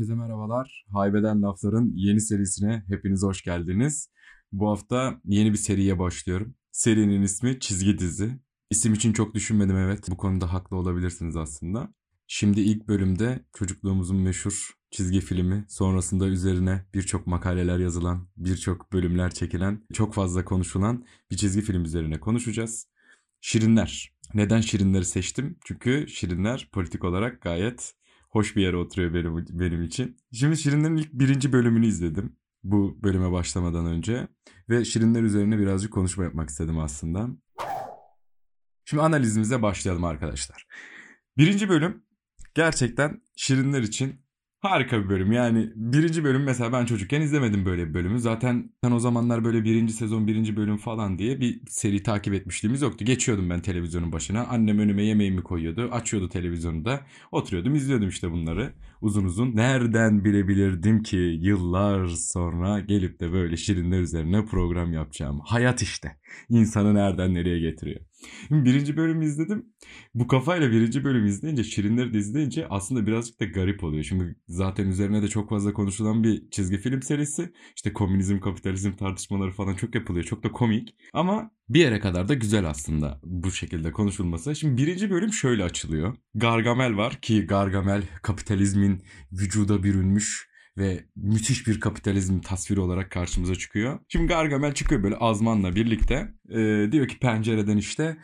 Herkese merhabalar. Haybeden Laflar'ın yeni serisine hepiniz hoş geldiniz. Bu hafta yeni bir seriye başlıyorum. Serinin ismi Çizgi Dizi. İsim için çok düşünmedim evet. Bu konuda haklı olabilirsiniz aslında. Şimdi ilk bölümde çocukluğumuzun meşhur çizgi filmi, sonrasında üzerine birçok makaleler yazılan, birçok bölümler çekilen, çok fazla konuşulan bir çizgi film üzerine konuşacağız. Şirinler. Neden Şirinleri seçtim? Çünkü Şirinler politik olarak gayet hoş bir yere oturuyor benim, benim için. Şimdi Şirinlerin ilk birinci bölümünü izledim. Bu bölüme başlamadan önce. Ve Şirinler üzerine birazcık konuşma yapmak istedim aslında. Şimdi analizimize başlayalım arkadaşlar. Birinci bölüm gerçekten Şirinler için Harika bir bölüm yani birinci bölüm mesela ben çocukken izlemedim böyle bir bölümü. Zaten ben o zamanlar böyle birinci sezon birinci bölüm falan diye bir seri takip etmişliğimiz yoktu. Geçiyordum ben televizyonun başına annem önüme yemeğimi koyuyordu açıyordu televizyonu da oturuyordum izliyordum işte bunları uzun uzun. Nereden bilebilirdim ki yıllar sonra gelip de böyle şirinler üzerine program yapacağım. Hayat işte insanı nereden nereye getiriyor. Birinci bölümü izledim. Bu kafayla birinci bölümü izleyince, Şirinleri de izleyince aslında birazcık da garip oluyor. Şimdi zaten üzerine de çok fazla konuşulan bir çizgi film serisi. İşte komünizm, kapitalizm tartışmaları falan çok yapılıyor. Çok da komik. Ama bir yere kadar da güzel aslında bu şekilde konuşulması. Şimdi birinci bölüm şöyle açılıyor. Gargamel var ki Gargamel kapitalizmin vücuda bürünmüş ve müthiş bir kapitalizm tasviri olarak karşımıza çıkıyor. Şimdi Gargamel çıkıyor böyle Azman'la birlikte. E, diyor ki pencereden işte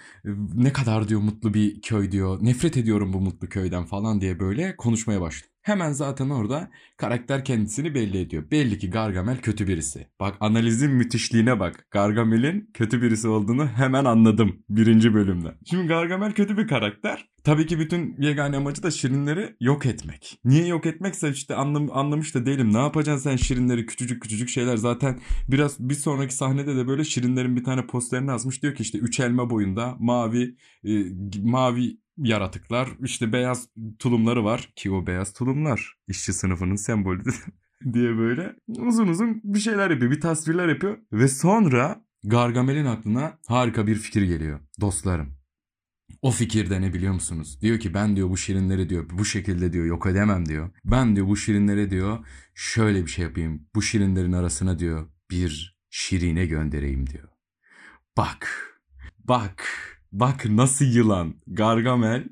ne kadar diyor mutlu bir köy diyor. Nefret ediyorum bu mutlu köyden falan diye böyle konuşmaya başlıyor. Hemen zaten orada karakter kendisini belli ediyor. Belli ki Gargamel kötü birisi. Bak analizin müthişliğine bak. Gargamel'in kötü birisi olduğunu hemen anladım birinci bölümde. Şimdi Gargamel kötü bir karakter. Tabii ki bütün yegane amacı da şirinleri yok etmek. Niye yok etmekse işte anlam anlamış da değilim. Ne yapacaksın sen şirinleri küçücük küçücük şeyler. Zaten biraz bir sonraki sahnede de böyle şirinlerin bir tane posterini asmış. Diyor ki işte üç elma boyunda mavi e, mavi yaratıklar. işte beyaz tulumları var ki o beyaz tulumlar işçi sınıfının sembolü diye böyle uzun uzun bir şeyler yapıyor. Bir tasvirler yapıyor ve sonra Gargamel'in aklına harika bir fikir geliyor. Dostlarım o fikirde ne biliyor musunuz? Diyor ki ben diyor bu şirinleri diyor bu şekilde diyor yok edemem diyor. Ben diyor bu şirinlere diyor şöyle bir şey yapayım. Bu şirinlerin arasına diyor bir şirine göndereyim diyor. Bak, bak Bak nasıl yılan. Gargamel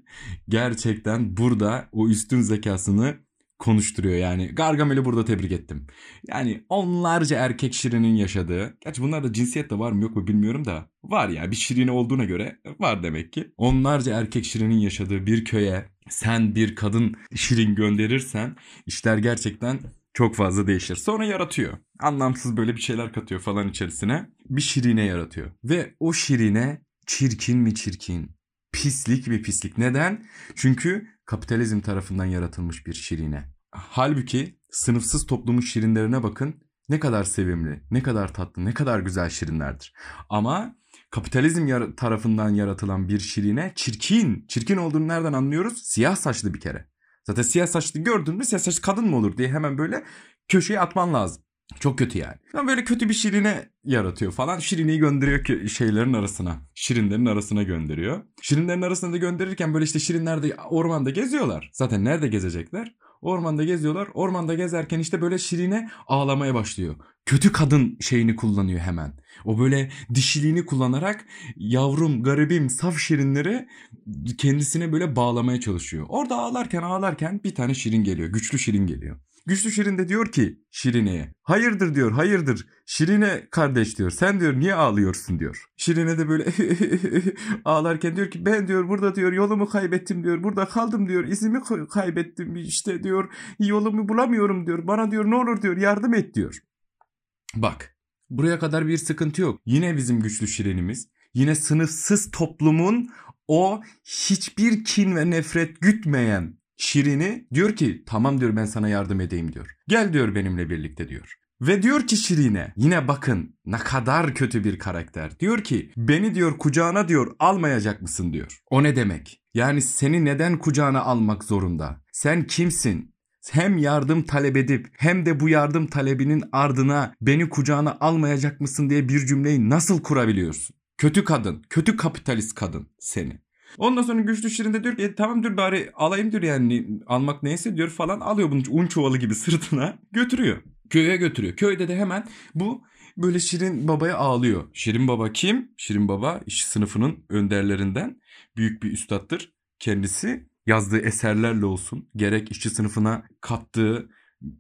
gerçekten burada o üstün zekasını konuşturuyor yani. Gargamel'i burada tebrik ettim. Yani onlarca erkek şirinin yaşadığı. Gerçi bunlarda cinsiyet de var mı yok mu bilmiyorum da. Var ya bir şirini olduğuna göre var demek ki. Onlarca erkek şirinin yaşadığı bir köye sen bir kadın şirin gönderirsen işler gerçekten çok fazla değişir. Sonra yaratıyor. Anlamsız böyle bir şeyler katıyor falan içerisine. Bir şirine yaratıyor. Ve o şirine çirkin mi çirkin, pislik mi pislik. Neden? Çünkü kapitalizm tarafından yaratılmış bir şirine. Halbuki sınıfsız toplumun şirinlerine bakın ne kadar sevimli, ne kadar tatlı, ne kadar güzel şirinlerdir. Ama kapitalizm yar- tarafından yaratılan bir şirine çirkin. Çirkin olduğunu nereden anlıyoruz? Siyah saçlı bir kere. Zaten siyah saçlı gördün mü siyah saçlı kadın mı olur diye hemen böyle köşeye atman lazım. Çok kötü yani. Ama böyle kötü bir şirine yaratıyor falan. Şirineyi gönderiyor şeylerin arasına. Şirinlerin arasına gönderiyor. Şirinlerin arasına da gönderirken böyle işte şirinler de ormanda geziyorlar. Zaten nerede gezecekler? Ormanda geziyorlar. Ormanda gezerken işte böyle Şirine ağlamaya başlıyor. Kötü kadın şeyini kullanıyor hemen. O böyle dişiliğini kullanarak yavrum, garibim, saf şirinleri kendisine böyle bağlamaya çalışıyor. Orada ağlarken ağlarken bir tane şirin geliyor. Güçlü şirin geliyor. Güçlü Şirin de diyor ki Şirine'ye hayırdır diyor hayırdır Şirine kardeş diyor sen diyor niye ağlıyorsun diyor. Şirine de böyle ağlarken diyor ki ben diyor burada diyor yolumu kaybettim diyor burada kaldım diyor izimi kaybettim işte diyor yolumu bulamıyorum diyor bana diyor ne olur diyor yardım et diyor. Bak buraya kadar bir sıkıntı yok yine bizim güçlü Şirinimiz yine sınıfsız toplumun o hiçbir kin ve nefret gütmeyen Şirin'i diyor ki tamam diyor ben sana yardım edeyim diyor. Gel diyor benimle birlikte diyor. Ve diyor ki Şirin'e yine bakın ne kadar kötü bir karakter. Diyor ki beni diyor kucağına diyor almayacak mısın diyor. O ne demek? Yani seni neden kucağına almak zorunda? Sen kimsin? Hem yardım talep edip hem de bu yardım talebinin ardına beni kucağına almayacak mısın diye bir cümleyi nasıl kurabiliyorsun? Kötü kadın, kötü kapitalist kadın seni. Ondan sonra güçlü Şirin de diyor ki e, tamam diyor bari alayım diyor yani almak neyse diyor falan alıyor bunu un çuvalı gibi sırtına götürüyor. Köye götürüyor. Köyde de hemen bu böyle Şirin Baba'ya ağlıyor. Şirin Baba kim? Şirin Baba işçi sınıfının önderlerinden büyük bir üstattır. Kendisi yazdığı eserlerle olsun gerek işçi sınıfına kattığı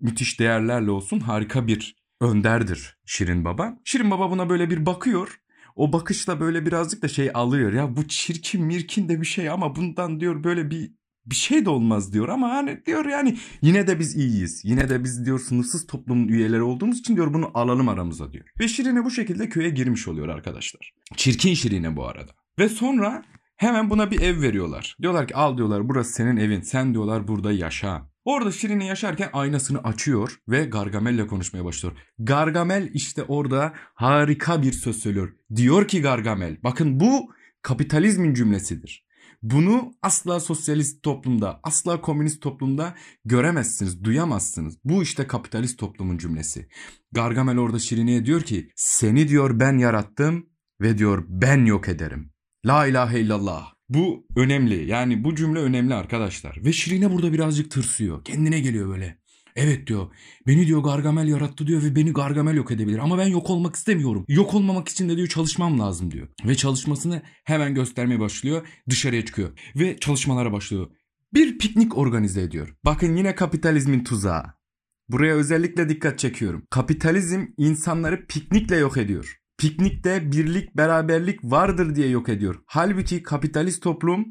müthiş değerlerle olsun harika bir önderdir Şirin Baba. Şirin Baba buna böyle bir bakıyor. O bakışla böyle birazcık da şey alıyor. Ya bu çirkin mirkin de bir şey ama bundan diyor böyle bir bir şey de olmaz diyor ama hani diyor yani yine de biz iyiyiz. Yine de biz diyor sınıfsız toplumun üyeleri olduğumuz için diyor bunu alalım aramıza diyor. Ve Şirine bu şekilde köye girmiş oluyor arkadaşlar. Çirkin Şirine bu arada. Ve sonra hemen buna bir ev veriyorlar. Diyorlar ki al diyorlar burası senin evin. Sen diyorlar burada yaşa. Orada Şirin'i yaşarken aynasını açıyor ve Gargamel'le konuşmaya başlıyor. Gargamel işte orada harika bir söz söylüyor. Diyor ki Gargamel bakın bu kapitalizmin cümlesidir. Bunu asla sosyalist toplumda, asla komünist toplumda göremezsiniz, duyamazsınız. Bu işte kapitalist toplumun cümlesi. Gargamel orada Şirine'ye diyor ki seni diyor ben yarattım ve diyor ben yok ederim. La ilahe illallah. Bu önemli. Yani bu cümle önemli arkadaşlar. Ve Şirine burada birazcık tırsıyor. Kendine geliyor böyle. Evet diyor. Beni diyor Gargamel yarattı diyor ve beni Gargamel yok edebilir. Ama ben yok olmak istemiyorum. Yok olmamak için de diyor çalışmam lazım diyor. Ve çalışmasını hemen göstermeye başlıyor. Dışarıya çıkıyor. Ve çalışmalara başlıyor. Bir piknik organize ediyor. Bakın yine kapitalizmin tuzağı. Buraya özellikle dikkat çekiyorum. Kapitalizm insanları piknikle yok ediyor piknikte birlik beraberlik vardır diye yok ediyor. Halbuki kapitalist toplum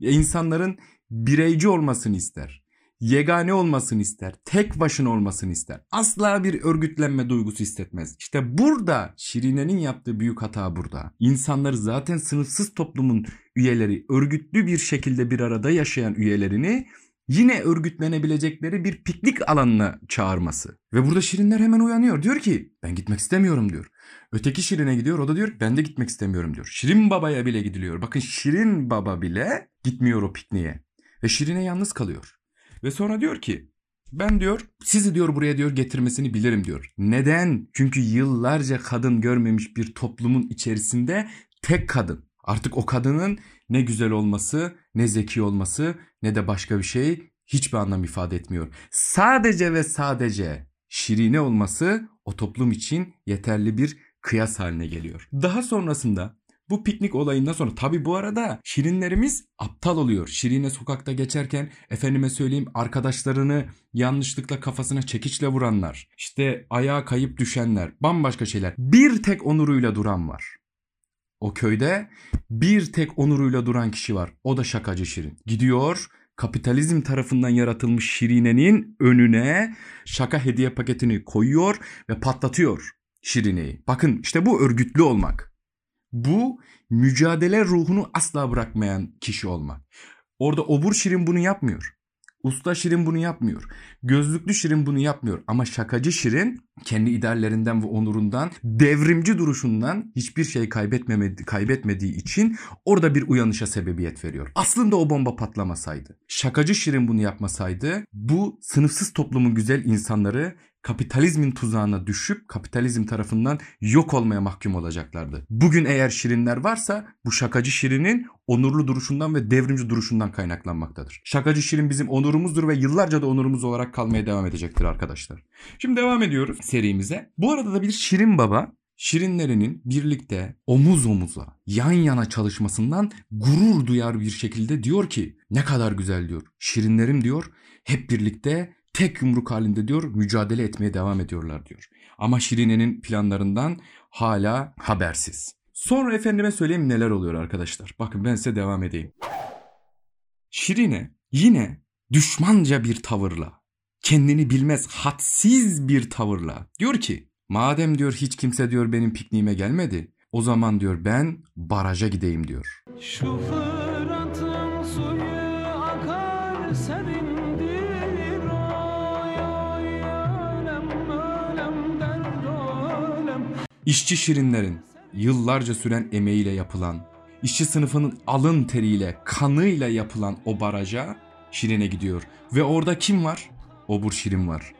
insanların bireyci olmasını ister. Yegane olmasını ister. Tek başına olmasını ister. Asla bir örgütlenme duygusu hissetmez. İşte burada Şirine'nin yaptığı büyük hata burada. İnsanları zaten sınıfsız toplumun üyeleri örgütlü bir şekilde bir arada yaşayan üyelerini yine örgütlenebilecekleri bir piknik alanına çağırması. Ve burada Şirinler hemen uyanıyor. Diyor ki ben gitmek istemiyorum diyor. Öteki Şirin'e gidiyor o da diyor ben de gitmek istemiyorum diyor. Şirin Baba'ya bile gidiliyor. Bakın Şirin Baba bile gitmiyor o pikniğe. Ve Şirin'e yalnız kalıyor. Ve sonra diyor ki ben diyor sizi diyor buraya diyor getirmesini bilirim diyor. Neden? Çünkü yıllarca kadın görmemiş bir toplumun içerisinde tek kadın. Artık o kadının ne güzel olması, ne zeki olması, ne de başka bir şey hiçbir anlam ifade etmiyor. Sadece ve sadece şirine olması o toplum için yeterli bir kıyas haline geliyor. Daha sonrasında bu piknik olayından sonra tabi bu arada şirinlerimiz aptal oluyor. Şirine sokakta geçerken efendime söyleyeyim arkadaşlarını yanlışlıkla kafasına çekiçle vuranlar. işte ayağa kayıp düşenler bambaşka şeyler. Bir tek onuruyla duran var. O köyde bir tek onuruyla duran kişi var. O da şakacı Şirin. Gidiyor kapitalizm tarafından yaratılmış Şirine'nin önüne şaka hediye paketini koyuyor ve patlatıyor Şirine'yi. Bakın işte bu örgütlü olmak. Bu mücadele ruhunu asla bırakmayan kişi olmak. Orada obur Şirin bunu yapmıyor. Usta Şirin bunu yapmıyor. Gözlüklü Şirin bunu yapmıyor. Ama şakacı Şirin kendi ideallerinden ve onurundan, devrimci duruşundan hiçbir şey kaybetmemedi, kaybetmediği için orada bir uyanışa sebebiyet veriyor. Aslında o bomba patlamasaydı, şakacı Şirin bunu yapmasaydı bu sınıfsız toplumun güzel insanları kapitalizmin tuzağına düşüp kapitalizm tarafından yok olmaya mahkum olacaklardı. Bugün eğer şirinler varsa bu şakacı şirinin onurlu duruşundan ve devrimci duruşundan kaynaklanmaktadır. Şakacı şirin bizim onurumuzdur ve yıllarca da onurumuz olarak kalmaya devam edecektir arkadaşlar. Şimdi devam ediyoruz serimize. Bu arada da bir şirin baba Şirinlerinin birlikte omuz omuza yan yana çalışmasından gurur duyar bir şekilde diyor ki ne kadar güzel diyor. Şirinlerim diyor hep birlikte tek yumruk halinde diyor mücadele etmeye devam ediyorlar diyor. Ama Şirine'nin planlarından hala habersiz. Sonra efendime söyleyeyim neler oluyor arkadaşlar. Bakın ben size devam edeyim. Şirine yine düşmanca bir tavırla, kendini bilmez hadsiz bir tavırla diyor ki madem diyor hiç kimse diyor benim pikniğime gelmedi o zaman diyor ben baraja gideyim diyor. Şu suyu akar senin İşçi şirinlerin yıllarca süren emeğiyle yapılan, işçi sınıfının alın teriyle, kanıyla yapılan o baraja Şirin'e gidiyor. Ve orada kim var? Obur Şirin var.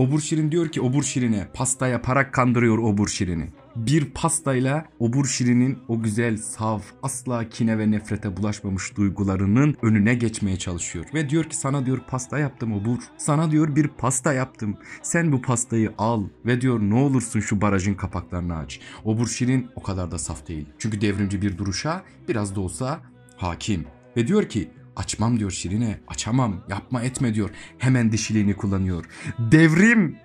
Obur Şirin diyor ki Obur Şirin'e pasta yaparak kandırıyor Obur Şirin'i. Bir pastayla Obur Şirin'in o güzel, saf, asla kine ve nefrete bulaşmamış duygularının önüne geçmeye çalışıyor. Ve diyor ki sana diyor pasta yaptım Obur. Sana diyor bir pasta yaptım. Sen bu pastayı al ve diyor ne olursun şu barajın kapaklarını aç. Obur Şirin o kadar da saf değil. Çünkü devrimci bir duruşa biraz da olsa hakim. Ve diyor ki Açmam diyor Şirine. Açamam. Yapma etme diyor. Hemen dişiliğini kullanıyor. Devrim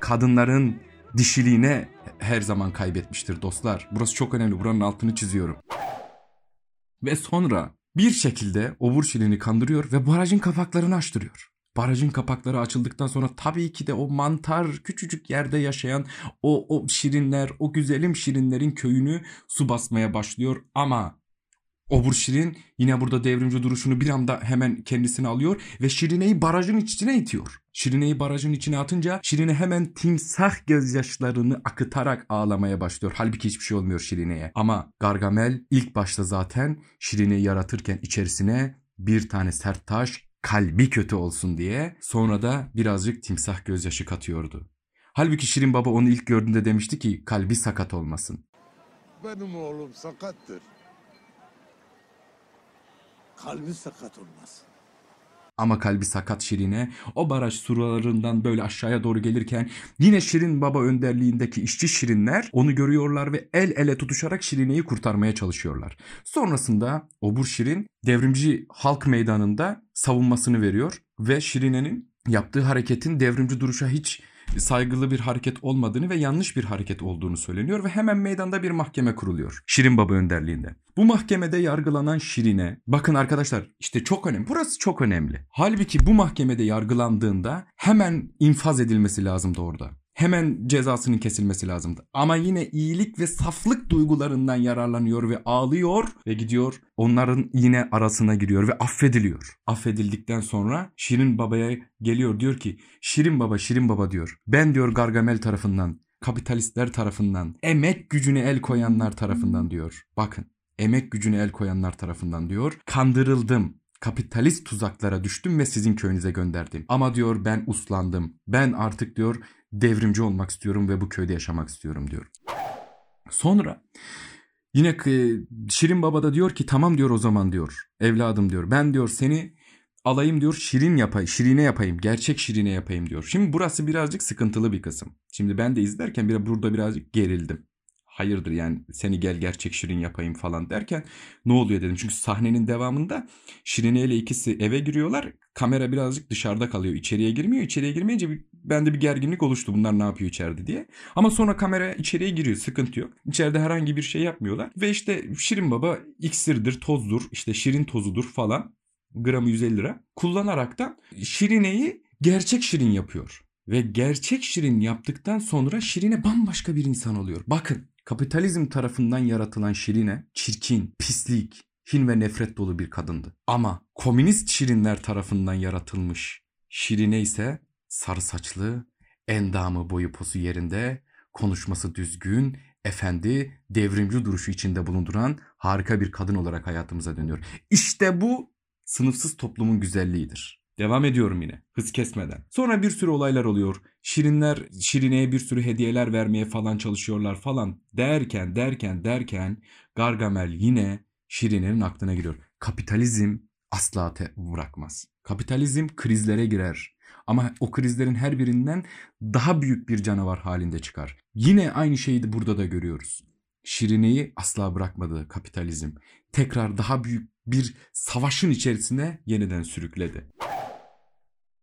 kadınların dişiliğine her zaman kaybetmiştir dostlar. Burası çok önemli. Buranın altını çiziyorum. Ve sonra bir şekilde obur şirini kandırıyor ve barajın kapaklarını açtırıyor. Barajın kapakları açıldıktan sonra tabii ki de o mantar küçücük yerde yaşayan o, o şirinler, o güzelim şirinlerin köyünü su basmaya başlıyor ama Obur Şirin yine burada devrimci duruşunu bir anda hemen kendisine alıyor ve Şirine'yi barajın içine itiyor. Şirine'yi barajın içine atınca Şirine hemen timsah gözyaşlarını akıtarak ağlamaya başlıyor. Halbuki hiçbir şey olmuyor Şirine'ye. Ama Gargamel ilk başta zaten Şirine'yi yaratırken içerisine bir tane sert taş kalbi kötü olsun diye sonra da birazcık timsah gözyaşı katıyordu. Halbuki Şirin Baba onu ilk gördüğünde demişti ki kalbi sakat olmasın. Benim oğlum sakattır. Kalbi sakat olmasın. Ama kalbi sakat Şirin'e o baraj surlarından böyle aşağıya doğru gelirken yine Şirin Baba önderliğindeki işçi Şirinler onu görüyorlar ve el ele tutuşarak Şirine'yi kurtarmaya çalışıyorlar. Sonrasında Obur Şirin devrimci halk meydanında savunmasını veriyor ve Şirine'nin yaptığı hareketin devrimci duruşa hiç saygılı bir hareket olmadığını ve yanlış bir hareket olduğunu söyleniyor ve hemen meydanda bir mahkeme kuruluyor. Şirin Baba önderliğinde. Bu mahkemede yargılanan Şirin'e bakın arkadaşlar işte çok önemli. Burası çok önemli. Halbuki bu mahkemede yargılandığında hemen infaz edilmesi lazımdı orada hemen cezasının kesilmesi lazımdı. Ama yine iyilik ve saflık duygularından yararlanıyor ve ağlıyor ve gidiyor onların yine arasına giriyor ve affediliyor. Affedildikten sonra Şirin Baba'ya geliyor diyor ki Şirin Baba Şirin Baba diyor. Ben diyor Gargamel tarafından kapitalistler tarafından emek gücüne el koyanlar tarafından diyor. Bakın emek gücüne el koyanlar tarafından diyor. Kandırıldım kapitalist tuzaklara düştüm ve sizin köyünüze gönderdim. Ama diyor ben uslandım. Ben artık diyor devrimci olmak istiyorum ve bu köyde yaşamak istiyorum diyor. Sonra yine Şirin Baba da diyor ki tamam diyor o zaman diyor. Evladım diyor. Ben diyor seni alayım diyor şirin yapayım, şirine yapayım, gerçek şirine yapayım diyor. Şimdi burası birazcık sıkıntılı bir kısım. Şimdi ben de izlerken bir burada birazcık gerildim hayırdır yani seni gel gerçek Şirin yapayım falan derken ne oluyor dedim. Çünkü sahnenin devamında Şirine ile ikisi eve giriyorlar. Kamera birazcık dışarıda kalıyor. içeriye girmiyor. İçeriye girmeyince bir, bende bir gerginlik oluştu bunlar ne yapıyor içeride diye. Ama sonra kamera içeriye giriyor sıkıntı yok. İçeride herhangi bir şey yapmıyorlar. Ve işte Şirin Baba iksirdir, tozdur, işte şirin tozudur falan. Gramı 150 lira. Kullanaraktan Şirine'yi gerçek Şirin yapıyor. Ve gerçek Şirin yaptıktan sonra Şirine bambaşka bir insan oluyor. Bakın Kapitalizm tarafından yaratılan Şirine çirkin, pislik, hin ve nefret dolu bir kadındı. Ama komünist Şirinler tarafından yaratılmış Şirine ise sarı saçlı, endamı boyu posu yerinde, konuşması düzgün, efendi, devrimci duruşu içinde bulunduran harika bir kadın olarak hayatımıza dönüyor. İşte bu sınıfsız toplumun güzelliğidir. Devam ediyorum yine hız kesmeden. Sonra bir sürü olaylar oluyor. Şirinler Şirine'ye bir sürü hediyeler vermeye falan çalışıyorlar falan derken derken derken Gargamel yine Şirine'nin aklına giriyor. Kapitalizm asla te bırakmaz. Kapitalizm krizlere girer. Ama o krizlerin her birinden daha büyük bir canavar halinde çıkar. Yine aynı şeyi de burada da görüyoruz. Şirine'yi asla bırakmadı kapitalizm. Tekrar daha büyük bir savaşın içerisine yeniden sürükledi.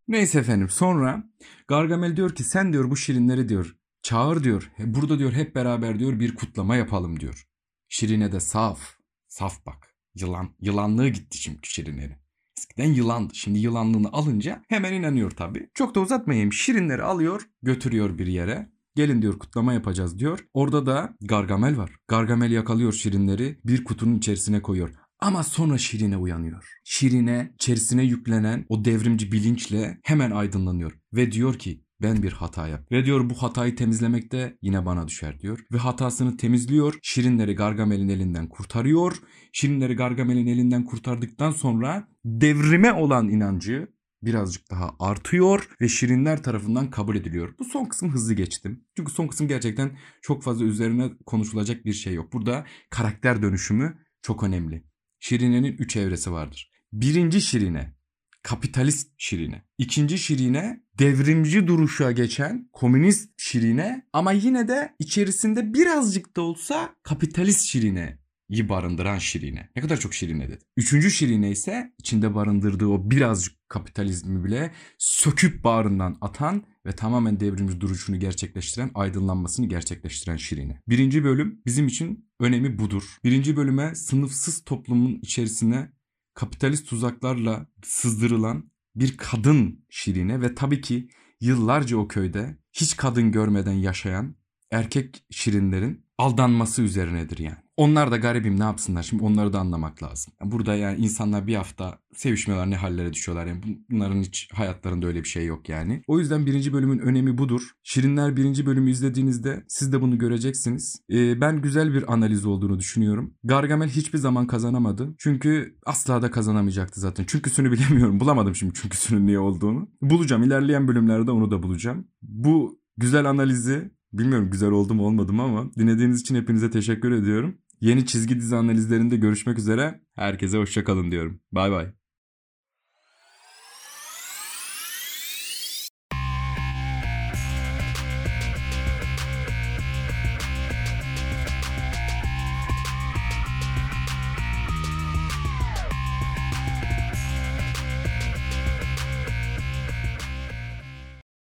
Neyse efendim sonra Gargamel diyor ki sen diyor bu şirinleri diyor çağır diyor. Burada diyor hep beraber diyor bir kutlama yapalım diyor. Şirine de saf. Saf bak. Yılan. Yılanlığı gitti şimdi Şirine'nin. Eskiden yılandı. Şimdi yılanlığını alınca hemen inanıyor tabii. Çok da uzatmayayım. Şirinleri alıyor götürüyor bir yere. Gelin diyor kutlama yapacağız diyor. Orada da Gargamel var. Gargamel yakalıyor şirinleri bir kutunun içerisine koyuyor. Ama sonra Şirine uyanıyor. Şirine içerisine yüklenen o devrimci bilinçle hemen aydınlanıyor ve diyor ki ben bir hata yap. Ve diyor bu hatayı temizlemek de yine bana düşer diyor. Ve hatasını temizliyor. Şirinleri Gargamel'in elinden kurtarıyor. Şirinleri Gargamel'in elinden kurtardıktan sonra devrime olan inancı birazcık daha artıyor ve şirinler tarafından kabul ediliyor. Bu son kısım hızlı geçtim. Çünkü son kısım gerçekten çok fazla üzerine konuşulacak bir şey yok. Burada karakter dönüşümü çok önemli. Şirine'nin üç evresi vardır. Birinci Şirine kapitalist Şirine. İkinci Şirine devrimci duruşa geçen komünist Şirine ama yine de içerisinde birazcık da olsa kapitalist Şirine yi barındıran Şirine. Ne kadar çok Şirine dedi. Üçüncü Şirine ise içinde barındırdığı o birazcık kapitalizmi bile söküp bağrından atan ve tamamen devrimci duruşunu gerçekleştiren, aydınlanmasını gerçekleştiren Şirine. Birinci bölüm bizim için önemi budur. Birinci bölüme sınıfsız toplumun içerisine kapitalist tuzaklarla sızdırılan bir kadın Şirine ve tabii ki yıllarca o köyde hiç kadın görmeden yaşayan erkek şirinlerin aldanması üzerinedir yani. Onlar da garibim ne yapsınlar şimdi onları da anlamak lazım. Burada yani insanlar bir hafta sevişmiyorlar ne hallere düşüyorlar yani bunların hiç hayatlarında öyle bir şey yok yani. O yüzden birinci bölümün önemi budur. Şirinler birinci bölümü izlediğinizde siz de bunu göreceksiniz. Ee, ben güzel bir analiz olduğunu düşünüyorum. Gargamel hiçbir zaman kazanamadı. Çünkü asla da kazanamayacaktı zaten. Çünküsünü bilemiyorum. Bulamadım şimdi çünküsünün niye olduğunu. Bulacağım. ilerleyen bölümlerde onu da bulacağım. Bu güzel analizi Bilmiyorum güzel oldu mu olmadı ama dinlediğiniz için hepinize teşekkür ediyorum. Yeni çizgi dizi analizlerinde görüşmek üzere. Herkese hoşçakalın diyorum. Bay bay.